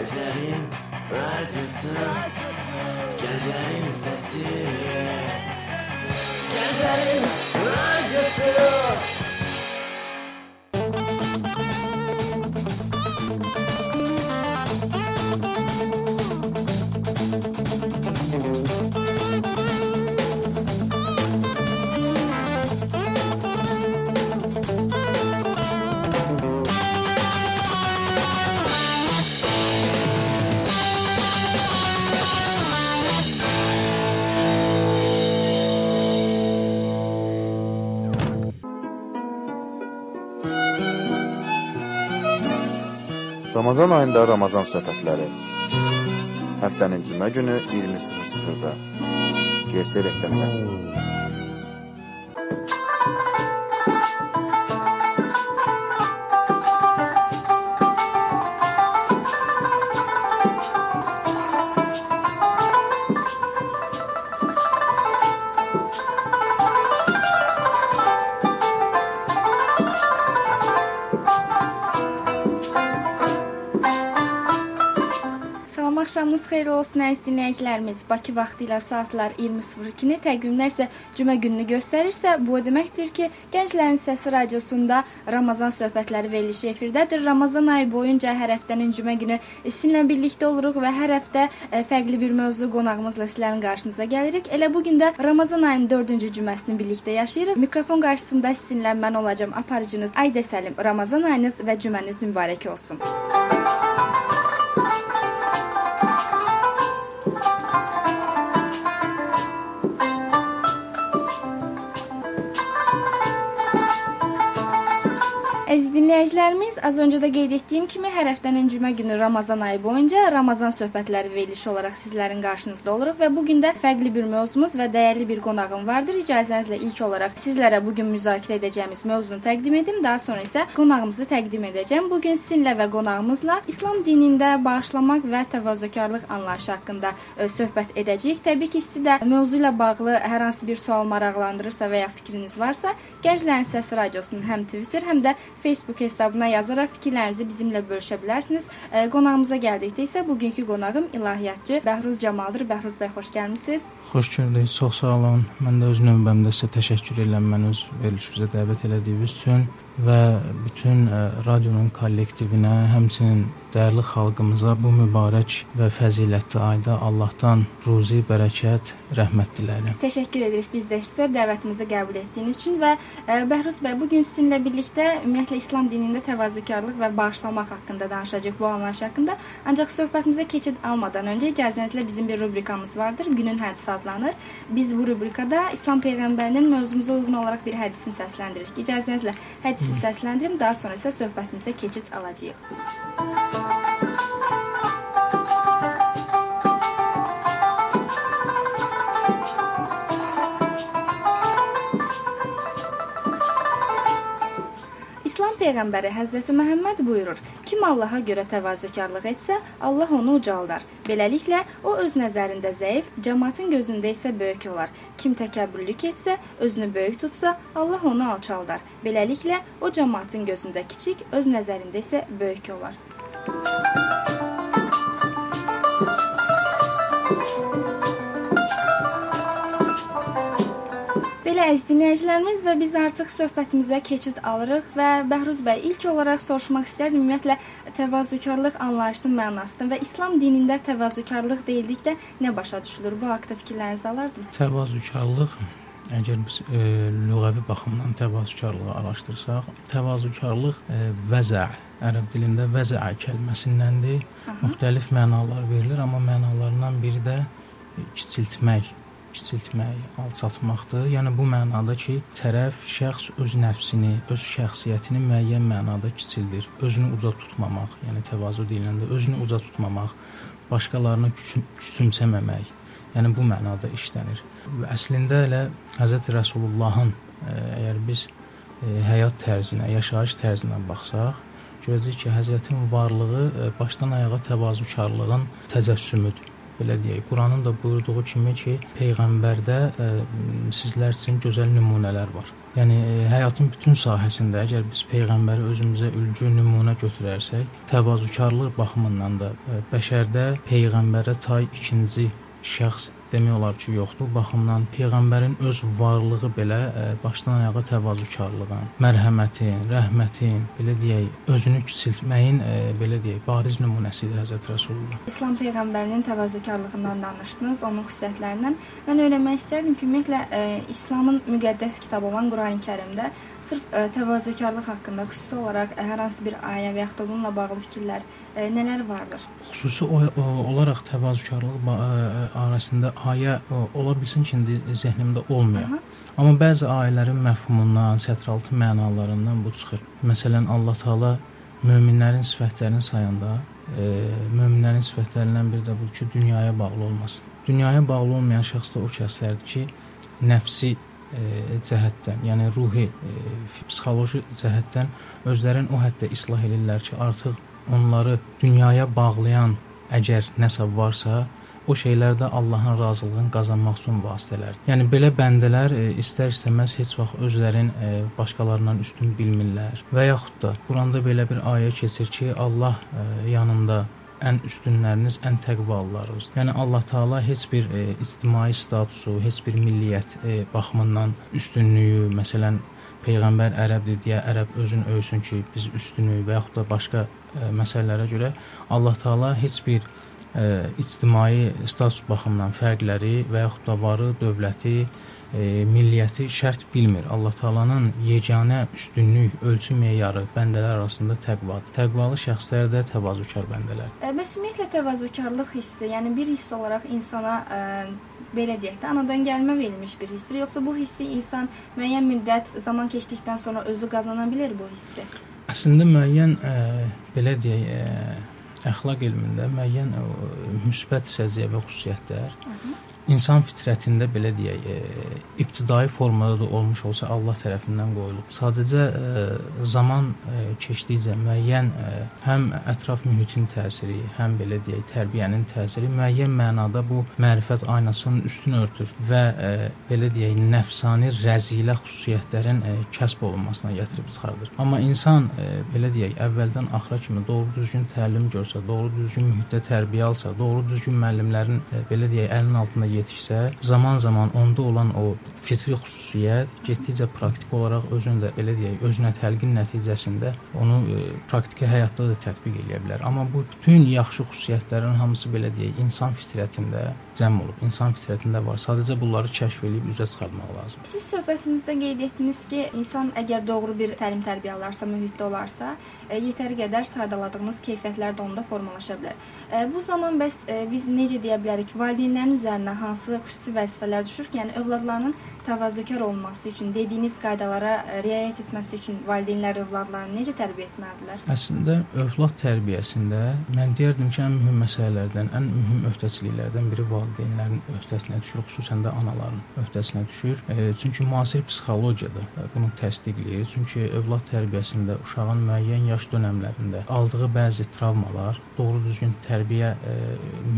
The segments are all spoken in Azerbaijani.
Gecenin radyosu Gecenin sesi Gecenin Ramazan ayında Ramazan söhbətləri. Həftənin cümə günü 20:00-da. GS reklamı. Salam axşamınız xeyir olsun əziz dinləyicilərimiz. Bakı vaxtı ilə saatlar 20:02-ni, təqvimlər isə cümə gününü göstərirsə, bu o deməkdir ki, Gənclərin Səsi radiosunda Ramazan söhbətləri verilişi efirdədir. Ramazan ayı boyunca hər həftənin cümə günü sizinlə birlikdə oluruq və hər həftə ə, fərqli bir mövzu qonağımızla sizlərin qarşınıza gəlirik. Elə bu gün də Ramazan ayının 4-cü cüməsini birlikdə yaşayırıq. Mikrofon qarşısında sizinlə mən olacağam aparıcınız Aydə Səlim. Ramazan ayınız və cüməniz mübarək olsun. Əziz dinləyicilərimiz, az öncə də qeyd etdiyim kimi hər həftənin cümə günü Ramazan ayı boyunca Ramazan söhbətləri verilişi olaraq sizlərin qarşınızda oluruq və bu gün də fərqli bir mövzumuz və dəyərli bir qonağım vardır. İcazənizlə ilk olaraq sizlərə bu gün müzakirə edəcəyimiz mövzunu təqdim edim, daha sonra isə qonağımızı təqdim edəcəm. Bu gün sizinlə və qonağımızla İslam dinində bağışlamaq və təvazökarlıq anlayışı haqqında ə, söhbət edəcəyik. Təbii ki, sizi də mövzu ilə bağlı hər hansı bir sual maraqlandırırsa və ya fikriniz varsa, Gənclərin Səsi radiosunun həm Twitter, həm də Facebook hesabına yazaraq fikirlərinizi bizimlə bölüşə bilərsiniz. Qonağımıza gəldikdə isə bugünkü qonağım ilahiyyatçı Bəhruz Camaldır. Bəhruz bəy, xoş gəlmisiniz. Xoş gördük. Çox sağ olun. Mən də öz növbəmdə sizə təşəkkür edirəm məni öz verilişinizə dəvət elədiyiniz üçün və bütün ə, radionun kollektivinə, həmçinin dəyərli xalqımıza bu mübarək və fəzilətli ayda Allahdan ruzi, bərəkət, rəhmət diləyirəm. Təşəkkür edirik biz də sizə dəvətimizi qəbul etdiyiniz üçün və e, Bəhruz bəy, bu gün sizinlə birlikdə ümumiyyətlə İslam dinində təvazökarlıq və bağışlamaq haqqında danışacağıq bu anlayış haqqında. Ancaq söhbətimizə keçid almadan öncə icazənizlə bizim bir rubrikamız vardır. Günün hədisi adlanır. Biz bu rubrikada İslam peyğəmbərinin mövzumuza uyğun olaraq bir hədisini səsləndiririk. İcazənizlə hədisi səsləndirim, daha sonra isə söhbətimizə keçid alacağıq. Peyğəmbəri Həzrəti Məhəmməd buyurur: Kim Allaha görə təvazökarlıq etsə, Allah onu ucaldar. Beləliklə, o öz nəzərində zəif, cəmaatın gözündə isə böyük olar. Kim təkəbbürlük etsə, özünü böyük tutsa, Allah onu alçaldar. Beləliklə, o cəmaatın gözündə kiçik, öz nəzərində isə böyük olar. Belə əziz dinləyicilərimiz və biz artıq söhbətimizə keçid alırıq və Bəhruz bəy ilk olaraq soruşmaq istərdim ümumiyyətlə təvazökarlıq anlayışının mənasını və İslam dinində təvazökarlıq deyildikdə nə başa düşülür? Bu haqqda fikirlərinizi alardım. Təvazökarlıq əgər biz e, lüğəvi baxımdan təvazökarlığı araşdırsaq, təvazökarlıq e, vəzə ərəb dilində vəzə kəlməsindəndir. Aha. Müxtəlif mənalar verilir, amma mənalarından biri də e, kiçiltmək, kiçiltmək, alçaltmaqdır. Yəni bu mənada ki, tərəf şəxs öz nəfsini, öz şəxsiyyətini müəyyən mənada kiçildir. Özünü uca tutmamaq, yəni təvazö deyiləndə özünü uca tutmamaq, başqalarını küçüm, küçümsəməmək. Yəni bu mənada işlənir. Və əslində elə Həzrət Rəsulullahın ə, əgər biz ə, həyat tərzinə, yaşayış tərzinə baxsaq, görəcəyik ki, Həzrətin varlığı ə, başdan ayağa təvazökarlığın təcəssümüdür. Belə deyək, Quranın da buyurduğu kimi ki, peyğəmbərdə ə, sizlər üçün gözəl nümunələr var. Yəni ə, həyatın bütün sahəsində əgər biz peyğəmbəri özümüzə ülgü nümunə götürərsək, təvazökarlıq baxımından da ə, bəşərdə peyğəmbərə tay ikinci şəxs demək olar ki, yoxdur. Baxımdan peyğəmbərin öz varlığı belə ə, başdan ayağa təvazökarlığın, mərhəmətin, rəhmətin, belə deyək, özünü kiçiltməyin ə, belə deyək, bariz nümunəsidir Həzrət Rəsulullah. İslam peyğəmbərinin təvazökarlığından danışdınız, onun xüsusiyyətlərindən. Mən öyrənmək istərdim ki, ümumiyyətlə ə, İslamın müqəddəs kitabı olan Qurani-Kərimdə sırf ə, təvazökarlıq haqqında xüsusi olaraq ə, hər hansı bir ayə və yaxud da bununla bağlı fikirlər ə, nələr vardır? Xüsusi o, o, olaraq təvazökarlıq ə, arasında ayə o, ola bilsin ki, indi zehnimdə olmuyor. Aha. Amma bəzi ayələrin məfhumundan, sətraltı mənalarından bu çıxır. Məsələn, Allah Taala möminlərin sifətlərini sayanda, e, möminlərin sifətlərindən biri də budur ki, dünyaya bağlı olmasın. Dünyaya bağlı olmayan şəxs da o şəxslərdir ki, nəfsi e, cəhətdən, yəni ruhi, e, psixoloji cəhətdən özlərini o həddə islah edirlər ki, artıq onları dünyaya bağlayan əgər nəsə varsa, o şeylər də Allahın razılığını qazanmaq üçün vasitələrdir. Yəni belə bəndələr e, istər-istəməz heç vaxt özlərin e, başqalarından üstün bilmirlər və yaxud da Quranda belə bir ayə keçir ki, Allah e, yanında ən üstünləriniz ən təqvalılarınız. Yəni Allah Taala heç bir e, ictimai statusu, heç bir milliyyət e, baxımından üstünlüyü, məsələn, peyğəmbər ərəbdir deyə ərəb özün övsün ki, biz üstünük və yaxud da başqa e, məsələlərə görə Allah Taala heç bir ictimai status baxımından fərqləri və yaxud da varı, dövləti, ə, milliyyəti şərt bilmir. Allah Taala'nın yeganə üstünlük ölçü meyarı bəndələr arasında təqvadır. Təqvalı şəxslər də təvazökar bəndələr. Ə, Bəs ümumiyyətlə təvazökarlıq hissi, yəni bir hiss olaraq insana ə, belə deyək də anadan gəlmə verilmiş bir hissdir, yoxsa bu hissi insan müəyyən müddət zaman keçdikdən sonra özü qazana bilər bu hissi? Əslində müəyyən ə, belə deyək, ə, əxlaq elmində müəyyən müsbət səciyyəvi xüsusiyyətlər Aha. insan fitrətində belə deyək, e, ibtidai formada da olmuş olsa Allah tərəfindən qoyulub. Sadəcə e, zaman e, keçdikcə müəyyən e, həm ətraf mühitin təsiri, həm belə deyək, tərbiyənin təsiri müəyyən mənada bu mərifət aynasının üstünü örtür və e, belə deyək, nəfsani rəzilə xüsusiyyətlərin e, kəsb olunmasına gətirib çıxardır. Amma insan e, belə deyək, əvvəldən axıra kimi doğru düzgün təlim görsə, doğru düzgün mühitdə tərbiyə alsa, doğru düzgün müəllimlərin e, belə deyək, əlinin altında yetişsə, zaman-zaman onda olan o fitri xüsusiyyət getdikcə praktik olaraq özünü də belə deyək, özünə təlqin nəticəsində onu e, praktiki həyatda da tətbiq edə bilər. Amma bu bütün yaxşı xüsusiyyətlərin hamısı belə deyək, insan fitrətində cəm olub, insan fitrətində var. Sadəcə bunları kəşf edib üzə çıxartmaq lazımdır. Siz söhbətinizdə qeyd etdiniz ki, insan əgər doğru bir təlim tərbiyə alarsa, mühitdə olarsa, e, yetəri qədər saydaladığınız keyfiyyətlər də onda formalaşa bilər. E, Bu zaman bəs e, biz necə deyə bilərik, valideynlərin üzərinə hansı xüsusi vəzifələr düşür ki, yəni övladlarının təvazökar olması üçün, dediyiniz qaydalara e, riayət etməsi üçün valideynlər övladlarını necə tərbiyə etməlidirlər? Əslində övlad tərbiyəsində mən deyərdim ki, ən mühüm məsələlərdən, ən mühüm öhdəçiliklərdən biri valideynlərin öhdəsinə düşür, xüsusən də anaların öhdəsinə düşür. Çünki müasir psixologiya da e, bunu təsdiqləyir. Çünki övlad tərbiyəsində uşağın müəyyən yaş dövrlərində aldığı bəzi travmalar, doğru düzgün tərbiyə e,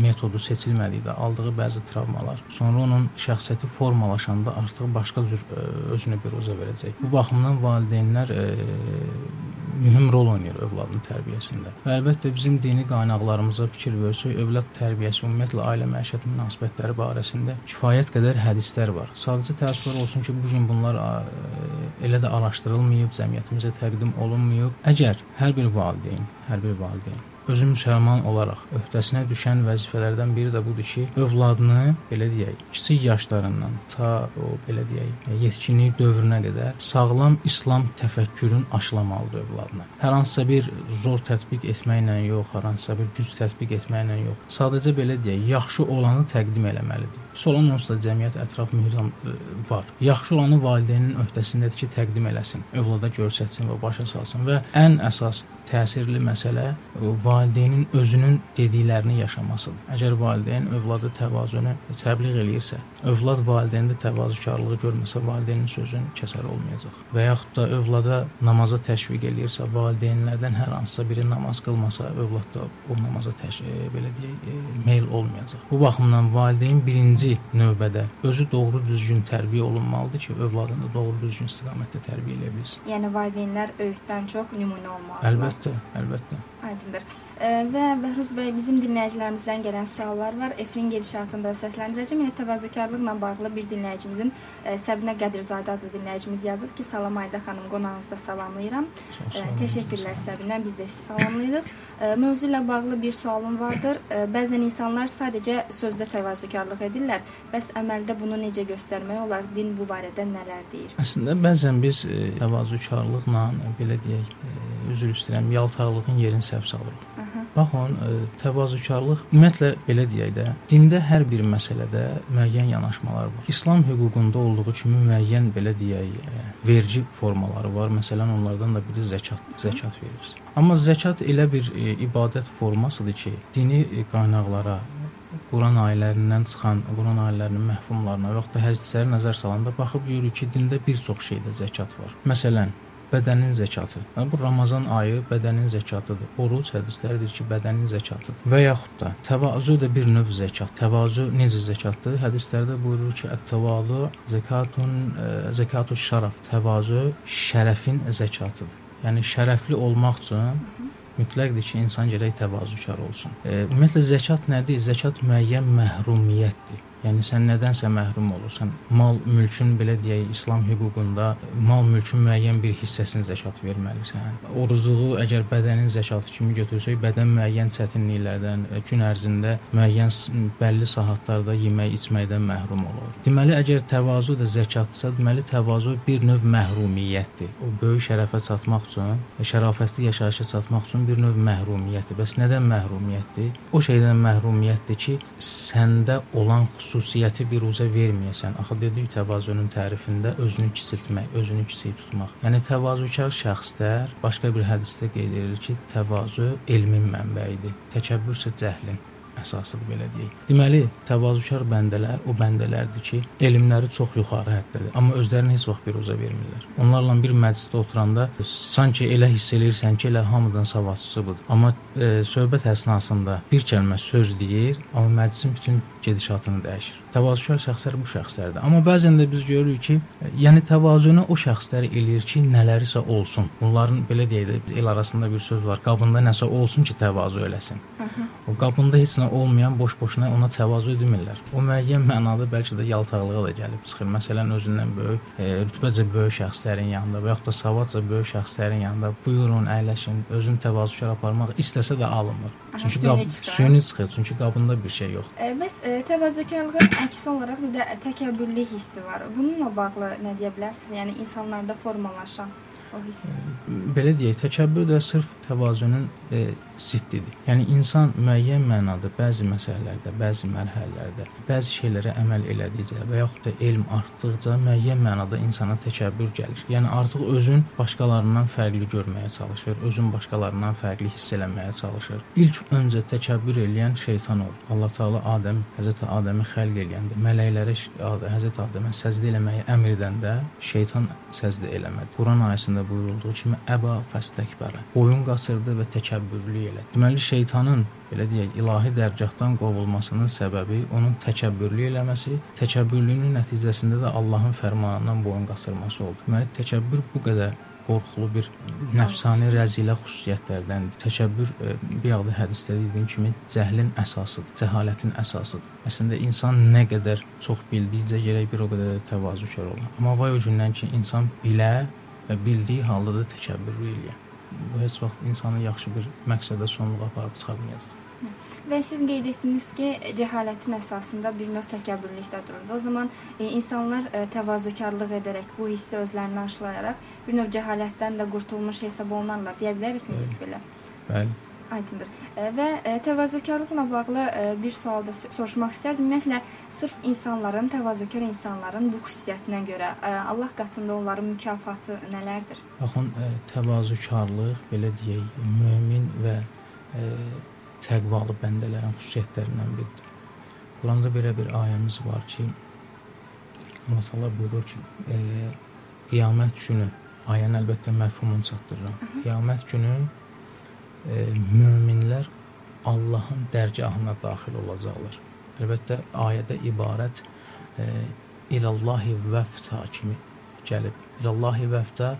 metodu seçilmədikdə aldığı bəzi travmalar, sonra onun şəxsiyyəti formalaşanda artıq başqa cür e, özünü biruzə verəcək. Bu baxımdan valideynlər e, mühüm rol oynayır övladın tərbiyəsində. Və əlbəttə bizim dini qaynaqlarımıza fikir versək, övlad tərbiyəsi ümumiyyətlə ailə məişət münasibətləri barəsində kifayət qədər hədislər var. Sadəcə təəssüflər olsun ki, bu gün bunlar elə də araşdırılmayıb, cəmiyyətimizə təqdim olunmayıb. Əgər hər bir valideyn, hər bir valideyn özü müsəlman olaraq öhdəsinə düşən vəzifələrdən biri də budur ki, övladını belə deyək, kiçik yaşlarından ta o belə deyək, yetkinlik dövrünə qədər sağlam İslam təfəkkürün aşılamalıdır övladına. Hər hansısa bir zor tətbiq etməklə yox, hər hansısa bir güc tətbiq etməklə yox. Sadəcə belə deyək, yaxşı olanı təqdim eləməlidir. Solan onsuz da cəmiyyət ətraf mühit e, var. Yaxşı olanı valideynin öhdəsindədir ki, təqdim eləsin, övlada göstərsin və başa salsın və ən əsas təsirli məsələ e, valideynin özünün dediklərini yaşamasıdır. Əgər valideyn övladı təvazunu təbliğ eləyirsə, övlad valideyndə təvazökarlığı görməsə, valideynin sözünü kəsər olmayacaq. Və yaxud da övlada namaza təşviq eləyirsə, valideynlərdən hər hansısa biri namaz qılmasa, övlad da o namaza təşviq belə deyək, e, meyl olmayacaq. Bu baxımdan valideyn birinci növbədə özü doğru düzgün tərbiyə olunmalıdır ki, övladını doğru düzgün istiqamətdə tərbiyə edə bilsin. Yəni valideynlər öyüddən çox nümunə olmalıdırlar. Əlbəttə, əlbəttə. Aydındır. Və Bəhruz bəy bizim dinləyicilərimizdən gələn suallar var. Efrin gedişatında səsləndirəcəm. Yəni təvazökarlıqla bağlı bir dinləyicimizin e, Səbinə Qədirzadə adlı dinləyicimiz yazıb ki, salam Ayda xanım, qonağınızı da salamlayıram. E, təşəkkürlər Səbinə. Biz də sizi salamlayırıq. E, mövzu ilə bağlı bir sualım vardır. Bəzən insanlar sadəcə sözdə təvazökarlıq edirlər. Bəs əməldə bunu necə göstərmək olar? Din bu barədə nələr deyir? Əslində bəzən biz təvazökarlıqla belə deyək, üzr istəyirəm, yaltaqlığın yerini səhv salırıq. Baxın, e, təvazökarlıq ümumiyyətlə belə deyək də, dində hər bir məsələdə müəyyən yanaşmalar var. İslam hüququnda olduğu kimi müəyyən belə deyək, e, vergi formaları var. Məsələn, onlardan da biri zəkat, zəkat verirsən. Amma zəkat elə bir e, ibadət formasıdır ki, dini e, qaynaqlara Quran ayələrindən çıxan, Quran ayələrinin məhfumlarına və yaxud da hədislərə nəzər salanda baxıb görürük ki, dində bir çox şeydə zəkat var. Məsələn, bədənin zəkatı. Yəni bu Ramazan ayı bədənin zəkatıdır. Oruc hədislər deyir ki, bədənin zəkatıdır. Və yaxud da təvazö də bir növ zəkat. Təvazö necə zəkatdır? Hədislərdə buyurur ki, "Ət-təvazü zəkatun e, zəkatu şərəf." Təvazö şərəfin zəkatıdır. Yəni şərəfli olmaq üçün mütləqdir ki, insan gərək təvazökar olsun. E, ümumiyyətlə zəkat nədir? Zəkat müəyyən məhrumiyyətdir. Yəni sən nədənsə məhrum olursan. Mal, mülkün belə deyək, İslam hüququnda mal mülkün müəyyən bir hissəsini zəkat verməlisən. Orucluğu əgər bədənin zəkatı kimi götürsək, bədən müəyyən çətinliklərdən, gün ərzində müəyyən bəlli saatlarda yemək, içməkdən məhrum olur. Deməli, əgər təvazö də zəkatdırsa, deməli təvazö bir növ məhrumiyyətdir. O böyük şərəfə çatmaq üçün, şərafətli yaşayışa çatmaq üçün bir növ məhrumiyyətdir. Bəs nədən məhrumiyyətdir? O şeydən məhrumiyyətdir ki, səndə olan xüsusiyyəti biruzə verməyəsən. Axı dedik təvazönün tərifində özünü kiçiltmək, özünü kiçik tutmaq. Yəni təvazökar şəxslər başqa bir hədisdə qeyd edilir ki, təvazö elmin mənbəyidir. Təkəbbür isə cəhlin əsasıdır belə deyək. Deməli, təvazökar bəndələr o bəndələrdir ki, elmləri çox yuxarı həddədir, amma özlərini heç vaxt biruzə vermirlər. Onlarla bir məclisdə oturanda sanki elə hiss eləyirsən ki, elə hamıdan savadçısı budur. Amma e, söhbət əsnasında bir kəlmə söz deyir, amma məclisin bütün gedişatını dəyişir. Təvazökar şəxslər bu şəxslərdir. Amma bəzən də biz görürük ki, e, yəni təvazunu o şəxslər eləyir ki, nələrisə olsun. Bunların belə deyək də el arasında bir söz var. Qabında nəsə olsun ki, təvazö eləsin. O qabında heç nə olmayan boş-boşuna ona təvazö etmirlər. O müəyyən mənada bəlkə də yaltaqlığa da gəlib çıxır. Məsələn, özündən böyük, e, rütbəcə böyük şəxslərin yanında və yaxud da savadca böyük şəxslərin yanında buyurun, əyləşin, özünü təvazökar aparmaq istəsə də alınmır. Çünki qab süni çıxır, çünki qabında bir şey yoxdur. E, bəs e, təvazökarlığın əksi olaraq bir də təkəbbürlü hissi var. Bununla bağlı nə deyə bilərsiniz? Yəni insanlarda formalaşan o hiss. belə deyək, təkəbbür də sırf təvazunun e, ziddidir. Yəni insan müəyyən mənada bəzi məsələlərdə, bəzi mərhələlərdə, bəzi şeylərə əməl elədikcə və yaxud da elm artdıqca müəyyən mənada insana təkəbbür gəlir. Yəni artıq özün başqalarından fərqli görməyə çalışır, özün başqalarından fərqli hiss eləməyə çalışır. İlk öncə təkəbbür eləyən şeytan olur. Allah Taala Adəm, Həzrət Adəmi xəlq eləyəndə, mələklərə Həzrət Adəmə səzdə eləməyi əmr edəndə şeytan səzdə eləmədi. Quran ayəsində buyurulduğu kimi əba fəstəkbərə. Boyun qaçırdı və təkəbbürlük elədi. Deməli şeytanın belə deyək, ilahi dərgahdan qovulmasının səbəbi onun təkəbbürlük eləməsi, təkəbbürlüyünün nəticəsində də Allahın fərmanından boyun qaçırması oldu. Deməli təkəbbür bu qədər qorxulu bir nəfsani rəzilə xüsusiyyətlərdəndir. Təkəbbür e, bir yağda hədisdə dediyim kimi cəhlin əsasıdır, cəhalətin əsasıdır. Əslində insan nə qədər çox bildikcə gərək bir o qədər də təvazökar ola. Amma vay o gündən ki, insan bilə və bildiyi halda da təkəbbür eləyir. Bu heç vaxt insanı yaxşı bir məqsədə sonluğa aparıb çıxarmayacaq. Və siz qeyd etdiniz ki, cəhalətin əsasında bir növ təkəbbürlükdə dururdu. O zaman e, insanlar e, təvazökarlıq edərək bu hissi özlərinə aşılayaraq bir növ cəhalətdən də qurtulmuş hesab olunarlar. Deyə bilərik biz belə. Bəli. Aydındır. E, Və e, təvazökarlıqla bağlı e, bir sual da soruşmaq istərdim. Ümumiyyətlə sırf insanların, təvazökar insanların bu xüsusiyyətinə görə Allah qatında onların mükafatı nələrdir? Baxın, təvazökarlıq belə deyək, mömin və təqvalı bəndələrin xüsusiyyətlərindən biridir. Quranda belə bir ayəmiz var ki, Allah Taala buyurur ki, e, qiyamət günü ayəni əlbəttə məfhumunu çatdırıram. Qiyamət günü möminlər Allahın dərgahına daxil olacaqlar. Əlbəttə ayədə ibarət e, ilallahi vəfta kimi gəlib. İlallahi vəfta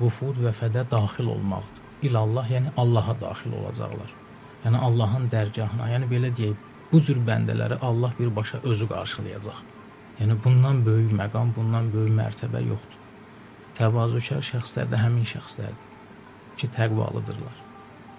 vufud vəfədə daxil olmaqdır. İlallah yəni Allaha daxil olacaqlar. Yəni Allahın dərgahına, yəni belə deyək, bu cür bəndələri Allah birbaşa özü qarşılayacaq. Yəni bundan böyük məqam, bundan böyük mərtəbə yoxdur. Təvazökar şəxslər də həmin şəxslərdir ki, təqvalıdırlar.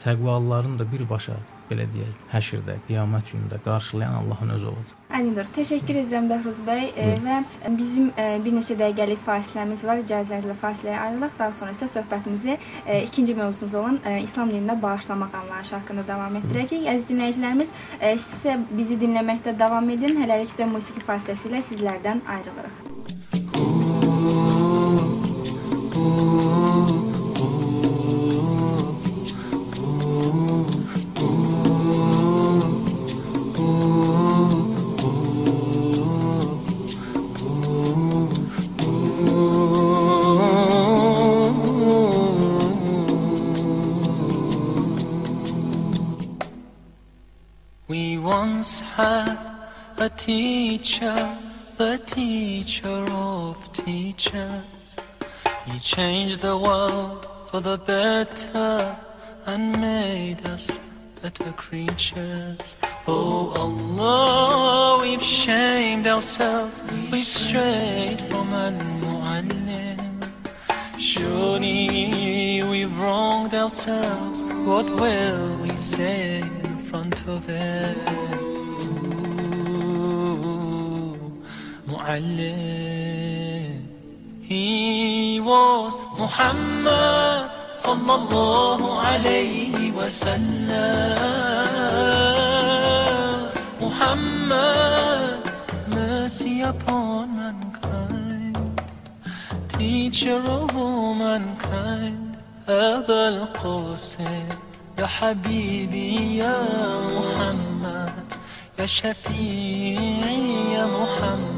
Təqvalıların da birbaşa belə deyək, həşrdə, qiyamət günündə qarşılayan Allahın özü olacaq. Aydındır. Təşəkkür edirəm Bəhruz bəy e, və bizim e, bir neçə dəqiqəlik fasiləmiz var. İcazənizlə fasiləyə ayrılaq. Daha sonra isə söhbətimizi e, ikinci mövzumuz olan e, İslam dinində bağışlamaq anlayışı haqqında davam etdirəcəyik. Əziz dinləyicilərimiz, e, siz isə bizi dinləməkdə davam edin. Hələlik isə musiqi fasiləsi ilə sizlərdən ayrılırıq. Teacher, the teacher of teachers. He changed the world for the better and made us better creatures. Oh Allah, we've shamed ourselves, we've strayed from Al-Mu'allim. Surely we've wronged ourselves, what will we say in front of it? Mu'allim. He was Muhammad sallallahu alayhi wa sallam. Muhammad, mercy upon mankind, teacher of all. أبا القاسم يا حبيبي يا محمد يا شفيعي يا محمد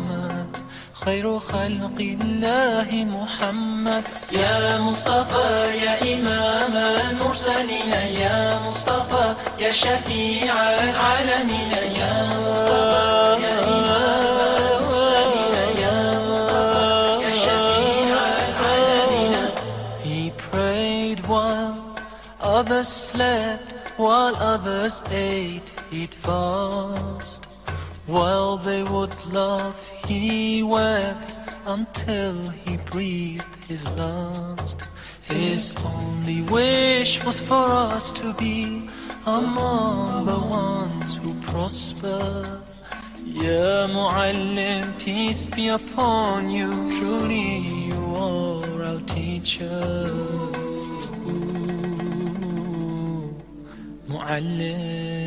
خير خلق الله محمد. يا مصطفى يا إمام المرسلين يا مصطفى يا شفيع العالمين يا مصطفى يا إمام المرسلين يا مصطفى يا شفيع العالمين. He prayed while others slept, while others ate, he'd fast. While they would laugh, he wept until he breathed his last. His only wish was for us to be among the ones who prosper. Ya Mu'allim, peace be upon you, truly you are our teacher. Mu'allim.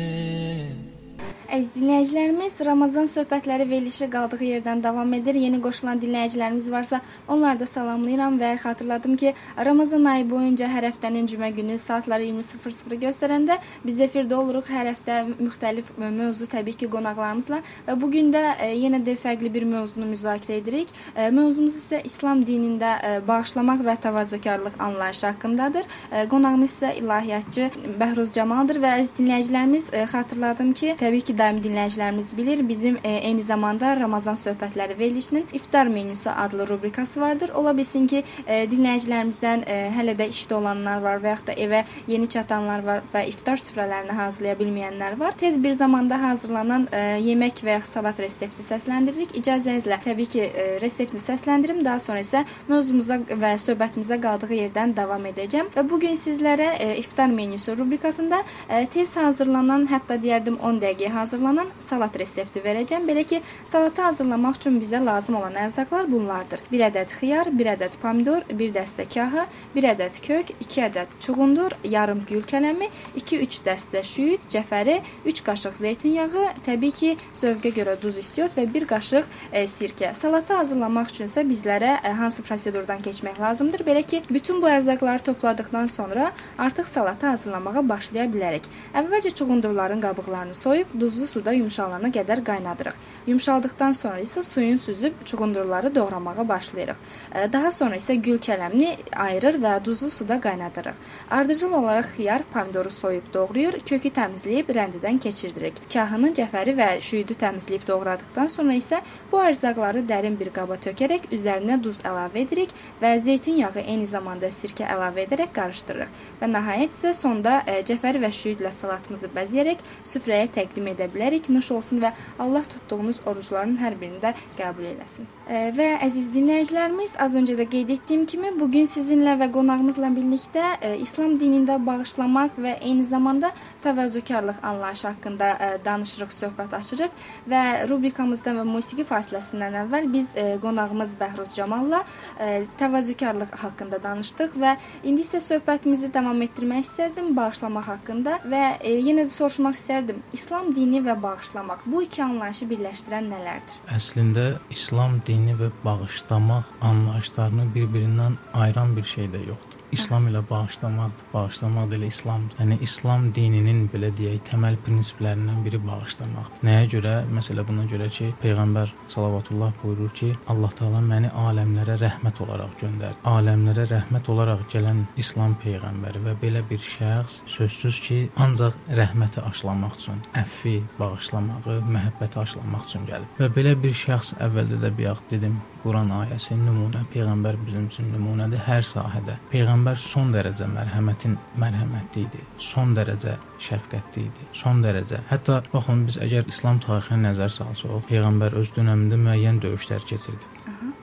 Əziz dinləyicilərimiz, Ramazan söhbətləri verilişə qaldığı yerdən davam edir. Yeni qoşulan dinləyicilərimiz varsa, onları da salamlayıram və xatırladım ki, Ramazan ayı boyunca hər həftənin cümə günü saatları 20:00 göstərəndə biz efirdə oluruq hər həftə müxtəlif mövzu təbii ki, qonaqlarımızla və bu gün də e, yenə də fərqli bir mövzunu müzakirə edirik. E, mövzumuz isə İslam dinində e, bağışlamaq və təvazökarlıq anlayışı haqqındadır. Qonağımız isə ilahiyyatçı Bəhruz Camaldır və əziz dinləyicilərimiz xatırladım ki, təbii ki, daimi dinləyicilərimiz bilir, bizim e, eyni zamanda Ramazan söhbətləri verilişinin iftar menüsü adlı rubrikası vardır. Ola bilsin ki, e, dinləyicilərimizdən e, hələ də işdə olanlar var və yaxud da evə yeni çatanlar var və iftar süfrələrini hazırlaya bilməyənlər var. Tez bir zamanda hazırlanan e, yemək və ya salat resepti səsləndiririk. İcazənizlə təbii ki, e, reseptini səsləndirim, daha sonra isə mövzumuza və söhbətimizə qaldığı yerdən davam edəcəm. Və bu gün sizlərə e, iftar menüsü rubrikasında e, tez hazırlanan, hətta deyərdim 10 dəqiqəyə hazırlanan hazırlanan salat resepti verəcəm. Belə ki, salatı hazırlamaq üçün bizə lazım olan ərzaqlar bunlardır. 1 ədəd xiyar, 1 ədəd pomidor, 1 dəstə kahı, 1 ədəd kök, 2 ədəd çuğundur, yarım gül kələmi, 2-3 dəstə şüyüd, cəfəri, 3 qaşıq zeytun yağı, təbii ki, zövqə görə duz istiot və 1 qaşıq e, sirkə. Salatı hazırlamaq üçünsə bizlərə e, hansı prosedurdan keçmək lazımdır? Belə ki, bütün bu ərzaqları topladıqdan sonra artıq salatı hazırlamağa başlaya bilərik. Əvvəlcə çuğundurların qabıqlarını soyub duzlu suda yumşalana qədər qaynadırıq. Yumşaldıqdan sonra isə suyun süzüb çuğundurları doğramağa başlayırıq. E, Daha sonra isə gül kələmini ayırır və duzlu suda qaynadırıq. Ardıcıl olaraq xiyar, pomidoru soyub doğrayır, kökü təmizləyib rəndidən keçirdirik. Kahını, cəfəri və şüyüdü təmizləyib doğradıqdan sonra isə bu ərzaqları dərin bir qaba tökərək üzərinə duz əlavə edirik və zeytun yağı eyni zamanda sirkə əlavə edərək qarışdırırıq. Və nəhayət isə sonda e, cəfəri və şüyüdlə salatımızı bəzəyərək süfrəyə təqdim edə bilərik. Nuş olsun və Allah tutduğumuz orucların hər birini də qəbul eləsin. E, Və əziz dinləyicilərimiz, az öncə də qeyd etdiyim kimi, bu gün sizinlə və qonağımızla birlikdə e, İslam dinində bağışlamaq və eyni zamanda təvazökarlıq anlayışı haqqında e, danışırıq, söhbət açırıq və rubrikamızdan və musiqi fasiləsindən əvvəl biz qonağımız Bəhruz Camalla təvazökarlıq haqqında danışdıq və indi isə söhbətimizi davam etdirmək istərdim bağışlamaq haqqında və yenə də soruşmaq istərdim. İslam dini və bağışlamaq bu iki anlayışı birləşdirən nələrdir? Əslində İslam dini və bağışlamaq anlayışlarını bir-birindən ayıran bir şey də yoxdur. İslam ilə bağışlamaq, bağışlamaq da elə İslamdır. Yəni İslam dininin belə deyək, təməl prinsiplərindən biri bağışlamaqdır. Nəyə görə? Məsələ buna görə ki, peyğəmbər sallallahu buyurur ki, Allah Taala məni aləmlərə rəhmət olaraq göndərdi. Aləmlərə rəhmət olaraq gələn İslam peyğəmbəri və belə bir şəxs sözsüz ki, ancaq rəhməti aşılamaq üçün, əfvi bağışlamağı, məhəbbəti aşılamaq üçün gəlib. Və belə bir şəxs əvvəldə də bayaq dedim, Quran ayəsi nümunə, peyğəmbər bizim üçün nümunədir hər sahədə. Peyğəmbər son dərəcə mərhəmətin mərhəmətli idi. Son dərəcə şəfqətli idi. Son dərəcə. Hətta baxın biz əgər İslam tarixinə nəzər salsaq, peyğəmbər öz dövründə müəyyən döyüşlər keçirdi.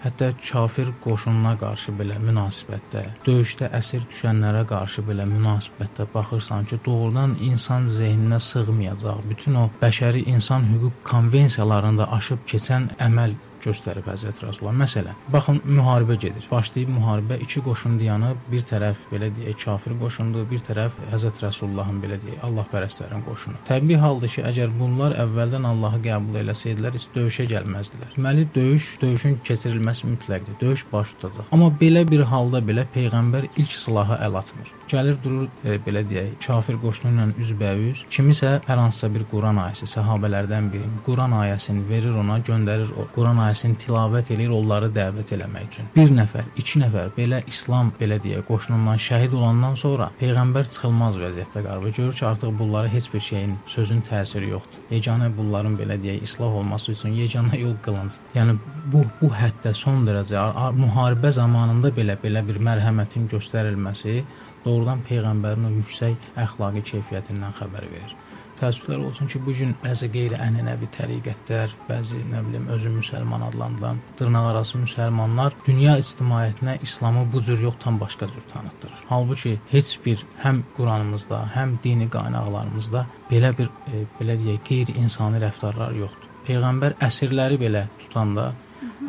Hətta kafir qoşununa qarşı belə münasibətdə, döyüşdə əsir düşənlərə qarşı belə münasibətdə baxırsan ki, doğrudan insan zehninə sığmayacaq, bütün o bəşəri insan hüquq konvensiyalarında aşıb keçən əməl göstərib Həzrət Rasulullah. Məsələn, baxın müharibə gedir. Başlayıb müharibə iki qoşun dayanıb, bir tərəf belə deyək kafir qoşundur, bir tərəf Həzrət Rasulullahın belə deyək Allahpərəstlərin qoşunu. Təbii haldır ki, əgər bunlar əvvəldən Allahı qəbul eləsəydilər, heç döyüşə gəlməzdilər. Deməli, döyüş, döyüşün keçirilməsi mütləqdir. Döyüş baş tutacaq. Amma belə bir halda belə peyğəmbər ilk silaha əl atmır. Gəlir durur e, belə deyək, kafir qoşunu ilə üzbəüz, kimisə hər hansısa bir Quran ayəsi, səhabələrdən biri Quran ayəsini verir ona, göndərir o Quran ayəsini tilavət eləyir onları dəvət eləmək üçün. Bir nəfər, iki nəfər belə İslam belə deyək, qoşunundan şəhid olandan sonra peyğəmbər çıxılmaz vəziyyətdə qalır. Görür ki, artıq bunlara heç bir şeyin, sözün təsiri yoxdur. Yeganə bunların belə deyək, islah olması üçün yeganə yol qılıncdır. Yəni bu bu həddə son dərəcə ar- ar- müharibə zamanında belə belə bir mərhəmətin göstərilməsi doğrudan peyğəmbərin o yüksək əxlaqi keyfiyyətindən xəbər verir. Təəssüflər olsun ki, bu gün bəzi qeyri-ənənəvi təriqətlər, bəzi nə bilim özü müsəlman adlandıran dırnaqarası müsəlmanlar dünya ictimaiyyətinə İslamı bu cür yox, tam başqa cür tanıtdırır. Halbuki heç bir həm Quranımızda, həm dini qaynaqlarımızda belə bir e, belə deyək, qeyri-insani rəftarlar yoxdur. Peyğəmbər əsirləri belə tutanda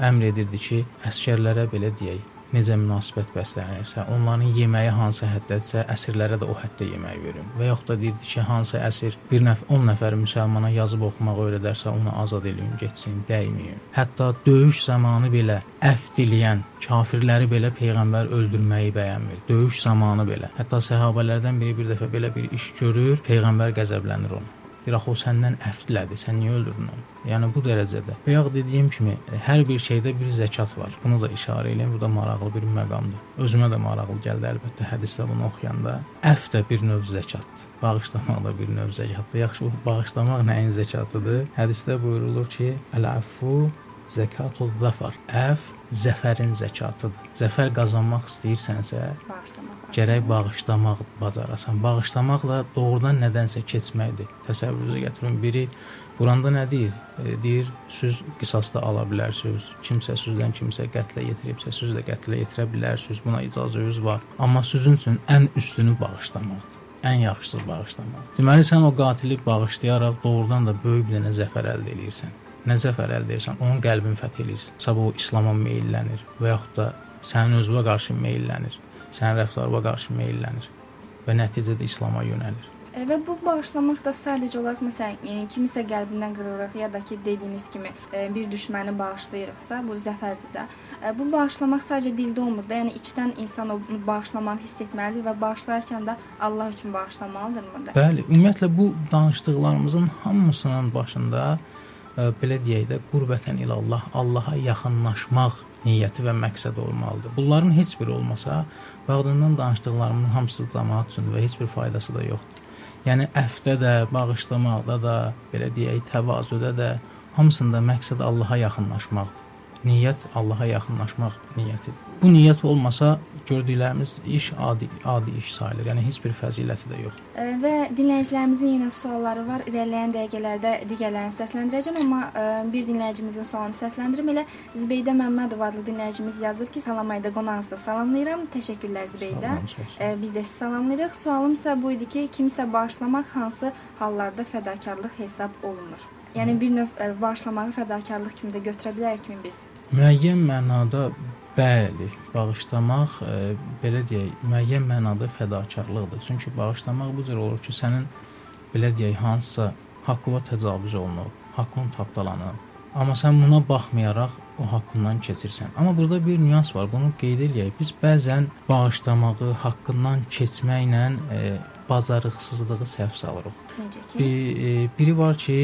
əmr edirdi ki, əsgərlərə belə deyək, necə münasibət bəslənirsə, onların yeməyi hansı həddədirsə, əsirlərə də o həddə yemək verin. Və yaxud da deyirdi ki, hansı əsir bir nəfər 10 nəfər müsəlmana yazıb oxumaq öyrədərsə, onu azad eləyin, getsin, dəyməyin. Hətta döyüş zamanı belə əfv diləyən kafirləri belə peyğəmbər öldürməyi bəyənmir. Döyüş zamanı belə. Hətta səhabələrdən biri bir dəfə belə bir iş görür, peyğəmbər qəzəblənir ona. Deyir, axı o səndən əfv dilədi, sən niyə öldürdün onu? Yəni bu dərəcədə. Və ya dediyim kimi, hər bir şeydə bir zəkat var. Bunu da işarə eləyim, bu da maraqlı bir məqamdır. Özümə də maraqlı gəldi əlbəttə hədisdə bunu oxuyanda. Əfv də bir növ zəkatdır. Bağışlamaq da bir növ zəkatdır. Yaxşı, bağışlamaq nəyin zəkatıdır? Hədisdə buyurulur ki, əl-əffu zəkatul zəfər. Əf zəfərin zəkatıdır. Zəfər qazanmaq istəyirsənsə, Bağışlamaq. gərək bağışlamaq bacarasan. Bağışlamaqla doğrudan nədənsə keçməkdir. Təsəvvürünüzə gətirin, biri Quranda nə deyir? E, deyir, siz qisasda ala bilərsiniz. Kimsə sizdən kimsə qətlə yetiribsə, siz də qətlə yetirə bilərsiniz. Buna icazəniz var. Amma sizin üçün ən üstünü bağışlamaqdır. ən yaxşısı bağışlamaq. Deməli sən o qatili bağışlayaraq doğrudan da böyük bir dənə zəfər əldə edirsən. Nə zəfər əldə edirsən? Onun qəlbini fəth edirsən. Sabah o İslam'a meylənir və yaxud da sənin özünə qarşı meylənir. Sənin rəftarına qarşı meylənir və nəticədə İslam'a yönəlir. E, Və bu bağışlamaq da sadəcə olaraq məsələn e, kimisə qəlbindən qırırıq ya da ki dediyiniz kimi e, bir düşməni bağışlayırıqsa, bu zəfərdir də. Bu bağışlamaq sadəcə dildə olmur da, yəni içdən insan o bağışlamanı hiss etməlidir və bağışlarkən də Allah üçün bağışlamalıdırmı da? Bəli, ümumiyyətlə bu danışdıqlarımızın hamısının başında belə deyək də qurbətən ilallah, Allaha yaxınlaşmaq niyyəti və məqsədi olmalıdır. Bunların heç biri olmasa, bağdından danışdıqlarımın hamısı cəmaət üçündür və heç bir faydası da yoxdur. Yəni əfdə də, bağışlamaqda da, belə deyək, təvazödə də hamısında məqsəd Allaha yaxınlaşmaqdır. Niyyət Allaha yaxınlaşmaq niyyətidir. Bu niyyət olmasa gördüklərimiz iş adi adi iş sayılır. Yəni heç bir fəziləti də yoxdur. E, Və dinləyicilərimizin yenə sualları var. İrəliləyən dəqiqələrdə digərlərini səsləndirəcəm, amma e, bir dinləyicimizin sualını səsləndirim. Elə Zibeydə Məmmədov adlı dinləyicimiz yazıb ki, salam ayda qonağınızı salamlayıram. Təşəkkürlər Zibeydə. E, Biz də sizi salamlayırıq. Sualım isə bu idi ki, kimsə bağışlamaq hansı hallarda fədakarlıq hesab olunur? Yəni bir növ bağışlamağı fədakarlıq kimi də götürə bilərikmi biz? Müəyyən mənada bəli, bağışlamaq e, belə deyək, müəyyən mənada fədakarlıqdır. Çünki bağışlamaq bu cür olur ki, sənin belə deyək, hansısa haqqına təcavüz olunub, haqqın tapdalanıb. Amma sən buna baxmayaraq o haqqından keçirsən. Amma burada bir nüans var. Bunu qeyd eləyək. Biz bəzən bağışlamağı haqqından keçməklə e, bacarıqsızlığı səhv salırıq. Necə ki? Bir, e, biri var ki,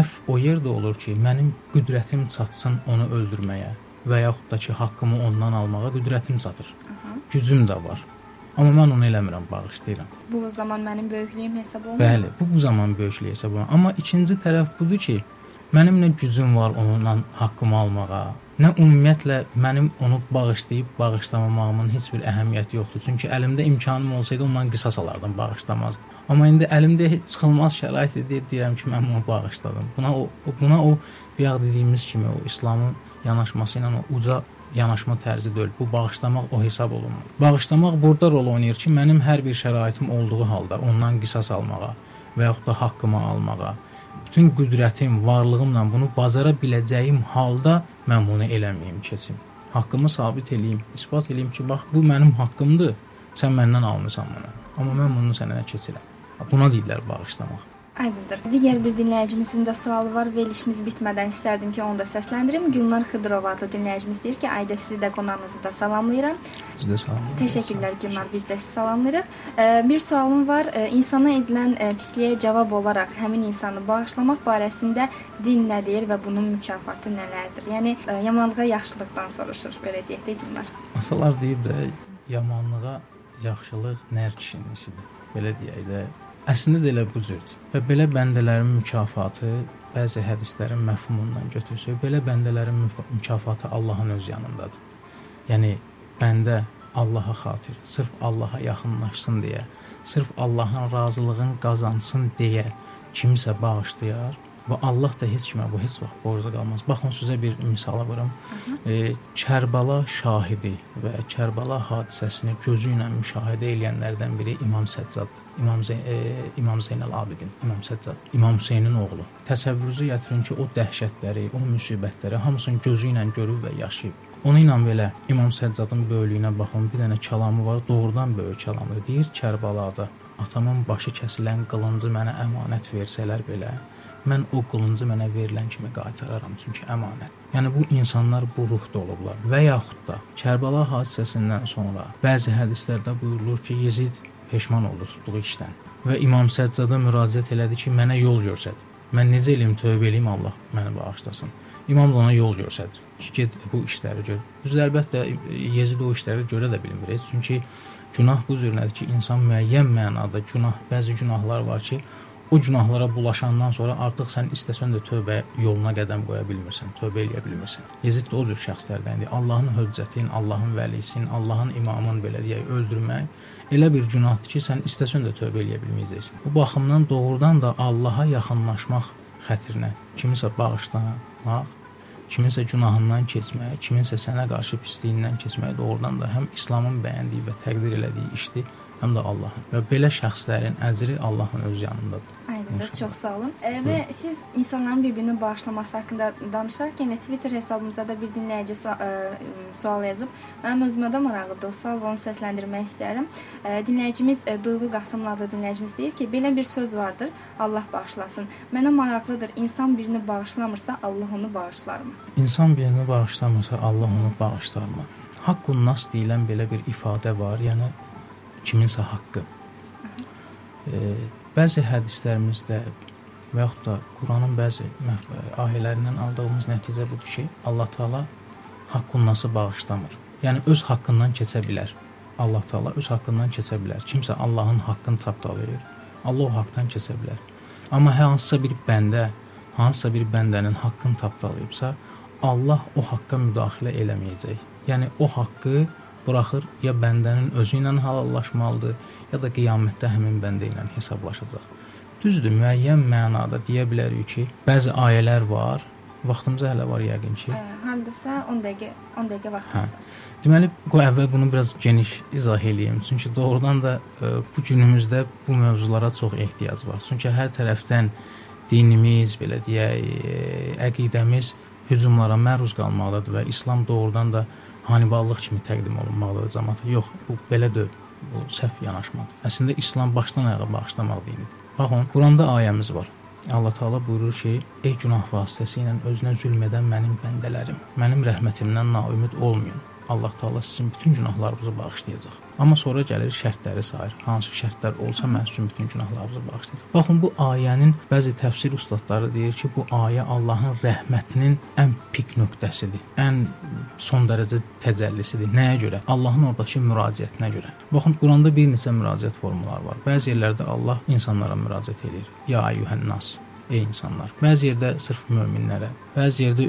əf o yerdə olur ki, mənim qüdrətim çatsın onu öldürməyə və yaxud da ki, haqqımı ondan almağa qüdrətim çatır. Aha. Gücüm də var. Amma mən onu eləmirəm, bağışlayıram. Bu o zaman mənim böyüklüyüm hesab olunur. Bəli, bu bu zaman böyüklük hesab olunur. Amma ikinci tərəf budur ki, mənim nə gücüm var onunla haqqımı almağa, nə ümumiyyətlə mənim onu bağışlayıb bağışlamamağımın heç bir əhəmiyyəti yoxdur. Çünki əlimdə imkanım olsaydı ondan qisas alardım, bağışlamazdım. Amma indi əlimdə heç çıxılmaz şərait idi, deyirəm ki, mən bunu bağışladım. Buna o- buna o bayaq dediyimiz kimi o İslamın yanaşması ilə o uca yanaşma tərzi deyil. Bu bağışlamaq o hesab olunmur. Bağışlamaq burada rol oynayır ki, mənim hər bir şəraitim olduğu halda ondan qisas almağa və yaxud da haqqımı almağa, bütün qüdrətim, varlığımla bunu bacara biləcəyim halda mən bunu eləməyim, keçim. Haqqımı sabit eləyim, isbat eləyim ki, bax bu mənim haqqımdır. Sən məndən almısan bunu. Amma mən bunu sənə keçirəm. Buna deyirlər bağışlamaq. Aydındır. Digər bir dinləyicimizin də sualı var. Verilişimiz bitmədən istərdim ki, onu da səsləndirim. Gülnar Xıdırova adlı dinləyicimiz deyir ki, ayda sizi də qonağınızı da salamlayıram. Sizdə sağ olun. Təşəkkürlər Gülnar, biz də sizi salamlayırıq. Ə, Bir sualım var. Ə, İnsana edilən ə, pisliyə cavab olaraq həmin insanı bağışlamaq barəsində din nə deyir və bunun mükafatı nələrdir? Yəni yamanlığa yaxşılıqdan soruşur, belə deyək də Gülnar. Atalar deyib də yamanlığa yaxşılıq nər kişinin işidir. Belə deyək də. Əslində də elə bu cürdür. Və belə bəndələrin mükafatı bəzi hədislərin məfhumundan götürsək, belə bəndələrin mükafatı Allahın öz yanındadır. Yəni bəndə Allaha xatir, sırf Allaha yaxınlaşsın deyə, sırf Allahın razılığını qazansın deyə kimisə bağışlayar və Allah da heç kimə bu heç vaxt borclu qalmaz. Baxın sizə bir misal vurum. E, Kərbala şahidi və Kərbala hadisəsini gözü ilə müşahidə edənlərdən biri İmam Səccaddır. İmam Zeyn e, İmam Zeynəl Abidin, İmam Səccad, İmam Hüseynin oğlu. Təsəvvürünüzə gətirin ki, o dəhşətləri, o müsibətləri hamısını gözü ilə görüb və yaşayıb. Onu ilə belə İmam Səccadın böyüklüyünə baxın, bir dənə kəlamı var, doğrudan böyük kəlamdır. Deyir Kərbalada atamın başı kəsilən qılıncı mənə əmanət versələr belə, mən o qılıncı mənə verilən kimi qaytararam, çünki əmanət. Yəni bu insanlar bu ruhda olublar. Və yaxud da Kərbala hadisəsindən sonra bəzi hədislərdə buyurulur ki, Yezid peşman oldu tutduğu işdən və İmam Səccada müraciət elədi ki, mənə yol göstər. Mən necə eləyim, tövbə eləyim, Allah məni bağışlasın. İmam da ona yol göstərir ki, get bu işləri gör. Düz əlbəttə Yezid o işləri görə də bilmir. Çünki günah bu cür nədir ki, insan müəyyən mənada günah, bəzi günahlar var ki, o günahlara bulaşandan sonra artıq sən istəsən də tövbə yoluna qədəm qoya bilmirsən, tövbə eləyə bilmirsən. Yezid də o cür şəxslərdəndir. Allahın höccətin, Allahın vəlisin, Allahın imamın belə deyək öldürmək elə bir günahdır ki, sən istəsən də tövbə eləyə bilməyəcəksən. Bu baxımdan doğrudan da Allaha yaxınlaşmaq xətrinə kimisə bağışlamaq, kiminsə günahından keçmək, kiminsə sənə qarşı pisliyindən keçmək doğrudan da həm İslamın bəyəndiyi və təqdir elədiyi işdir, həm də Allahın. Və belə şəxslərin əcri Allahın öz yanındadır. Aydındır, İnşallah. çox sağ olun. E, və siz insanların bir-birini bağışlaması haqqında danışarkən Twitter hesabımızda da bir dinləyici sual, ə, sual yazıb. Mənim özümə də maraqlıdır o sual onu səsləndirmək istərdim. E, dinləyicimiz e, Duyğu Qasımlı adlı dinləyicimiz deyir ki, belə bir söz vardır. Allah bağışlasın. Mənə maraqlıdır. İnsan birini bağışlamırsa Allah onu bağışlarmı? İnsan birini bağışlamırsa Allah onu bağışlarmı? Haqqun nas deyilən belə bir ifadə var, yəni kiminsə haqqı. E, bəzi hədislərimizdə və yaxud da Quranın bəzi məf- ayələrindən aldığımız nəticə budur ki, Allah Taala haqqun nası bağışlamır. Yəni öz haqqından keçə bilər. Allah Taala öz haqqından keçə bilər. Kimsə Allahın haqqını tapdalayır, Allah o haqqdan keçə bilər. Amma hər hansısa bir bəndə, hansısa bir bəndənin haqqını tapdalayıbsa, Allah o haqqa müdaxilə eləməyəcək. Yəni o haqqı buraxır ya bəndənin özü ilə halallaşmalıdır, ya da qiyamətdə həmin bəndə ilə hesablaşacaq. Düzdür, müəyyən mənada deyə bilərik ki, bəzi ayələr var, vaxtımız hələ var yəqin ki. E, hardasa 10 dəqiqə 10 dəqiqə vaxtımız Hə. var. Deməli, bu əvvəl bunu biraz geniş izah eləyim. Çünki doğrudan da ə, bu günümüzdə bu mövzulara çox ehtiyac var. Çünki hər tərəfdən dinimiz, belə deyək, ə, əqidəmiz hücumlara məruz qalmaqdadır və İslam doğrudan da Haniballıq kimi təqdim olunmalıdır cəmaata. Yox, bu belə deyil. Bu səhv yanaşmadır. Əslində İslam başdan ayağa bağışlamaq dinidir. Baxın, Quranda ayəmiz var. Allah Taala buyurur ki: "Ey günah vasitəsilə özünə zülm edən mənim bəndələrim, mənim rəhmətimdən naümid olmayın. Allah Taala sizin bütün günahlarınızı bağışlayacaq." Amma sonra gəlir şərtləri sayır. Hansı şərtlər olsa mən sizin bütün günahlarınızı bağışlayacağam. Baxın bu ayənin bəzi təfsir ustadları deyir ki, bu ayə Allahın rəhmətinin ən pik nöqtəsidir. Ən son dərəcə təcəllisidir. Nəyə görə? Allahın oradakı müraciətinə görə. Baxın Quranda bir neçə müraciət formaları var. Bəzi yerlərdə Allah insanlara müraciət edir. Ya eyyuhən-nas, ey insanlar. Bəzi yerdə sırf möminlərə, bəzi yerdə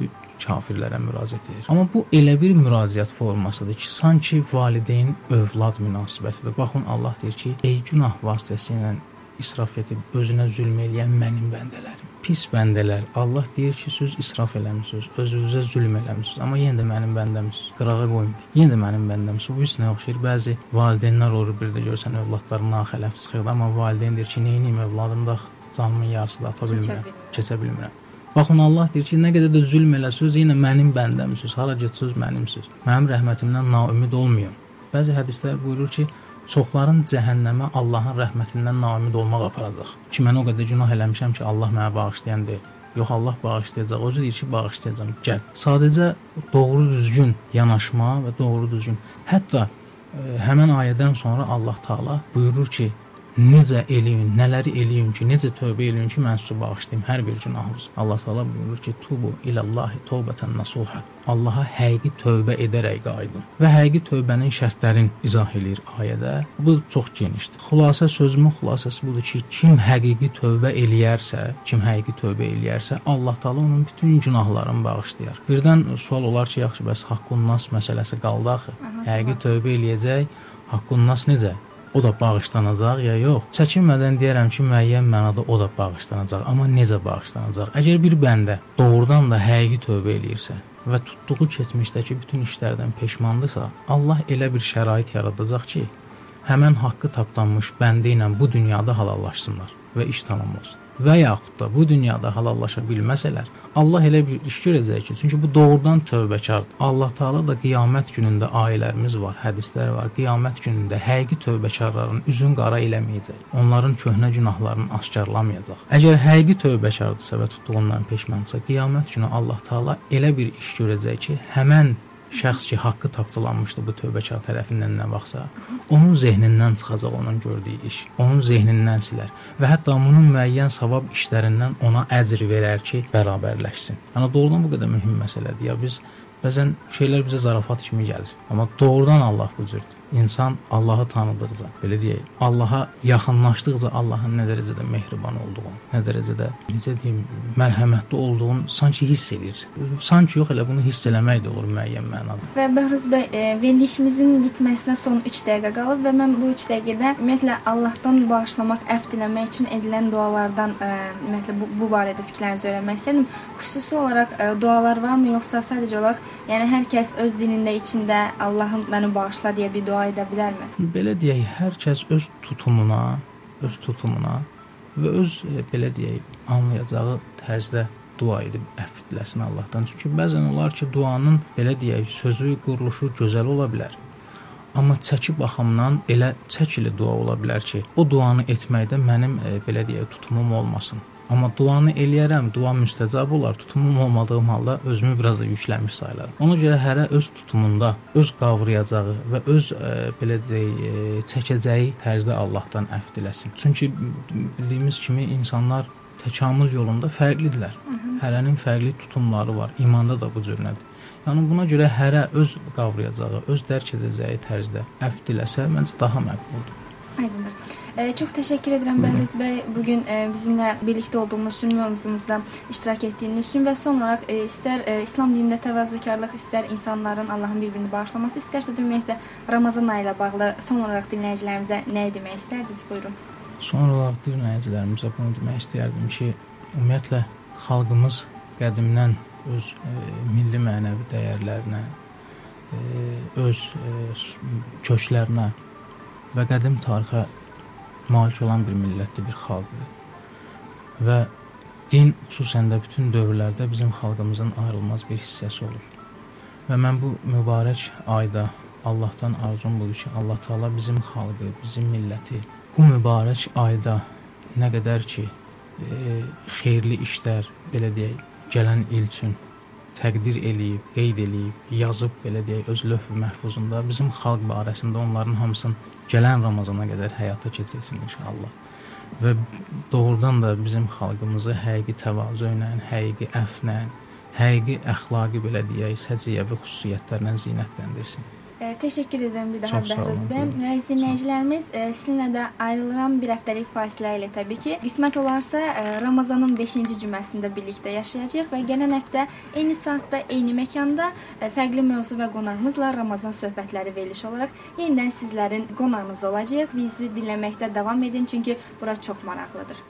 kafirlərə müraciət edir. Amma bu elə bir müraciət formasıdır ki, sanki valideyn övlad münasibətidir. Baxın Allah deyir ki, ey günah vasitəsilə israf edib özünə zülm eləyən mənim bəndələrim. Pis bəndələr. Allah deyir ki, siz israf eləmisiniz, özünüzə zülm eləmisiniz, amma yenə də mənim bəndəmsiniz. Qırağa qoymur. Yenə də mənim bəndəmsiniz. Bu nə oxşayır. Bəzi valideynlər olur bir də görsən övladlarına xələf çıxır, amma valideyn deyir ki, "Neyniyim övladım da canımın yarısını ata Keçə bilmirəm, bilmirəm." keçə bilmirəm." Baxın Allah deyir ki, nə qədər də zülm eləsəz, yenə mənim bəndəmsiniz. Hara getsəz mənimsiz. Mənim rəhmətimdən naümid olmayın. Bəzi hədislər buyurur ki, çoxların cəhənnəmə Allahın rəhmətindən naümid olmaq aparacaq. Ki mən o qədər günah eləmişəm ki, Allah mənə bağışlayan deyil. Yox Allah bağışlayacaq. Özü deyir ki, bağışlayacağam. Gəl. Sadəcə doğru düzgün yanaşma və doğru düzgün. Hətta ə, həmin ayədən sonra Allah Taala buyurur ki, necə eləyin, nələri eləyin ki, necə tövbə eləyin ki, mən sizə bağışlayım hər bir günahınızı. Allah Taala buyurur ki, tubu ilallahi tövbətən nasuha. Allaha həqiqi tövbə edərək qayıdın. Və həqiqi tövbənin şərtlərini izah eləyir ayədə. Bu çox genişdir. Xülasə sözümün xülasəsi budur ki, kim həqiqi tövbə eləyərsə, kim həqiqi tövbə eləyərsə, Allah Taala onun bütün günahlarını bağışlayar. Birdən sual olar ki, yaxşı, bəs haqqun nas məsələsi qaldı axı. Həqiqi tövbə eləyəcək, haqqun nas necə? O da bağışlanacaq ya yox. Çəkinmədən deyirəm ki, müəyyən mənada o da bağışlanacaq, amma necə bağışlanacaq? Əgər bir bəndə doğrudan da həqiqi tövbə eləyirsə və tutduğu keçmişdəki bütün işlərdən peşmandırsa, Allah elə bir şərait yaradacaq ki, həmin haqqı tapdanmış bəndə ilə bu dünyada halallaşsınlar və iş tamam olsun. Və yaxud da bu dünyada halallaşa bilməsələr, Allah elə bir iş görəcək ki, çünki bu doğrudan tövbəkardır. Allah Taala da qiyamət günündə ayələrimiz var, hədislər var. Qiyamət günündə həqiqi tövbəkarların üzün qara eləməyəcək. Onların köhnə günahlarını aşkarlamayacaq. Əgər həqiqi tövbəkardırsa və tutduğundan peşmandırsa, qiyamət günü Allah Taala elə bir iş görəcək ki, həmən şəxs ki, haqqı tapdalanmışdı bu tövbəkar tərəfindən nə vaxtsa, onun zehnindən çıxacaq onun gördüyü iş. Onun zehnindən silər və hətta onun müəyyən savab işlərindən ona əcr verər ki, bərabərləşsin. Yəni doğrudan bu qədər mühüm məsələdir. Ya biz bəzən şeylər bizə zarafat kimi gəlir, amma doğrudan Allah bu cürdür. İnsan Allahı tanıdıqca, belə deyək, Allaha yaxınlaşdıqca Allahın nə dərəcədə mehriban olduğunu, nə dərəcədə necə deyim, mərhəmətli olduğunu sanki hiss edirsən. Sanki yox elə bunu hiss eləmək də olur müəyyən mənada. Və Bəhruz bəy, e, verilişimizin bitməsinə son 3 dəqiqə qalıb və mən bu 3 dəqiqədə ümumiyyətlə Allahdan bağışlamaq, əfv diləmək üçün edilən dualardan e, ümumiyyətlə bu, bu barədə fikirlərinizi öyrənmək istərdim. Xüsusi olaraq e, dualar varmı yoxsa sadəcə olaraq Yəni hər kəs öz dilində içində Allahım məni bağışla deyə bir dua edə bilərmi? Belə deyək, hər kəs öz tutumuna, öz tutumuna və öz e, belə deyək, anlayacağı tərzdə dua edib əfv diləsin Allahdan. Çünki bəzən olar ki, duanın belə deyək, sözü, quruluşu gözəl ola bilər. Amma çəki baxımından elə çəkili dua ola bilər ki, o duanı etməkdə mənim e, belə deyək, tutumum olmasın. Amma duanı eləyərəm, dua müstəcab olar. Tutumum olmadığım halda özümü biraz da yüklənmiş sayılaram. Ona görə hərə öz tutumunda, öz qavrayacağı və öz e, belə deyək, e, çəkəcəyi tərzdə Allahdan əfv diləsin. Çünki bildiyimiz kimi insanlar təkamül yolunda fərqlidirlər. Hərənin fərqli tutumları var. İmanda da bu cür nədir? Yəni buna görə hərə öz qavrayacağı, öz dərk edəcəyi tərzdə əfv diləsə, məncə daha məqbuldur. Aydındır. E, çox təşəkkür edirəm Bəhruz bəy bu gün e, bizimlə birlikdə olduğunuz üçün, mövzumuzda iştirak etdiyiniz üçün və son olaraq e, istər e, İslam dinində təvazökarlıq, istər insanların Allahın bir-birini bağışlaması, istərsə də ümumiyyətlə Ramazan ayı ilə bağlı son olaraq dinləyicilərimizə nə demək istərdiniz? Buyurun. Son olaraq dinləyicilərimizə bunu demək istəyərdim ki, ümumiyyətlə xalqımız qədimdən öz e, milli mənəvi dəyərlərinə, e, öz e, köklərinə və qədim tarixə malik olan bir millətdir, bir xalqdır. Və din xüsusən də bütün dövrlərdə bizim xalqımızın ayrılmaz bir hissəsi olur. Və mən bu mübarək ayda Allahdan arzum budur ki, Allah Taala bizim xalqı, bizim milləti bu mübarək ayda nə qədər ki e, xeyirli işlər, belə deyək, gələn il üçün təqdir eləyib, qeyd eləyib, yazıb belə deyək öz lövh-i məhfuzunda bizim xalq barəsində onların hamısını gələn Ramazana qədər həyata keçirsin inşallah. Və doğrudan da bizim xalqımızı həqiqi təvazö ilə, həqiqi əfvlə, həqiqi əxlaqi belə deyək, səciyyəvi xüsusiyyətlərlə zinətləndirsin. Təşəkkür edirəm bir daha Bəhruz bəy. Və dinləyicilərimiz e, sizinlə də ayrılıram bir həftəlik fasilə ilə təbii ki. Qismət olarsa e, Ramazanın 5-ci cüməsində birlikdə yaşayacağıq və gələn həftə eyni saatda, eyni məkanda e, fərqli mövzu və qonağımızla Ramazan söhbətləri veriliş olaraq yenidən sizlərin qonağınız olacağıq. Bizi dinləməkdə davam edin çünki bura çox maraqlıdır.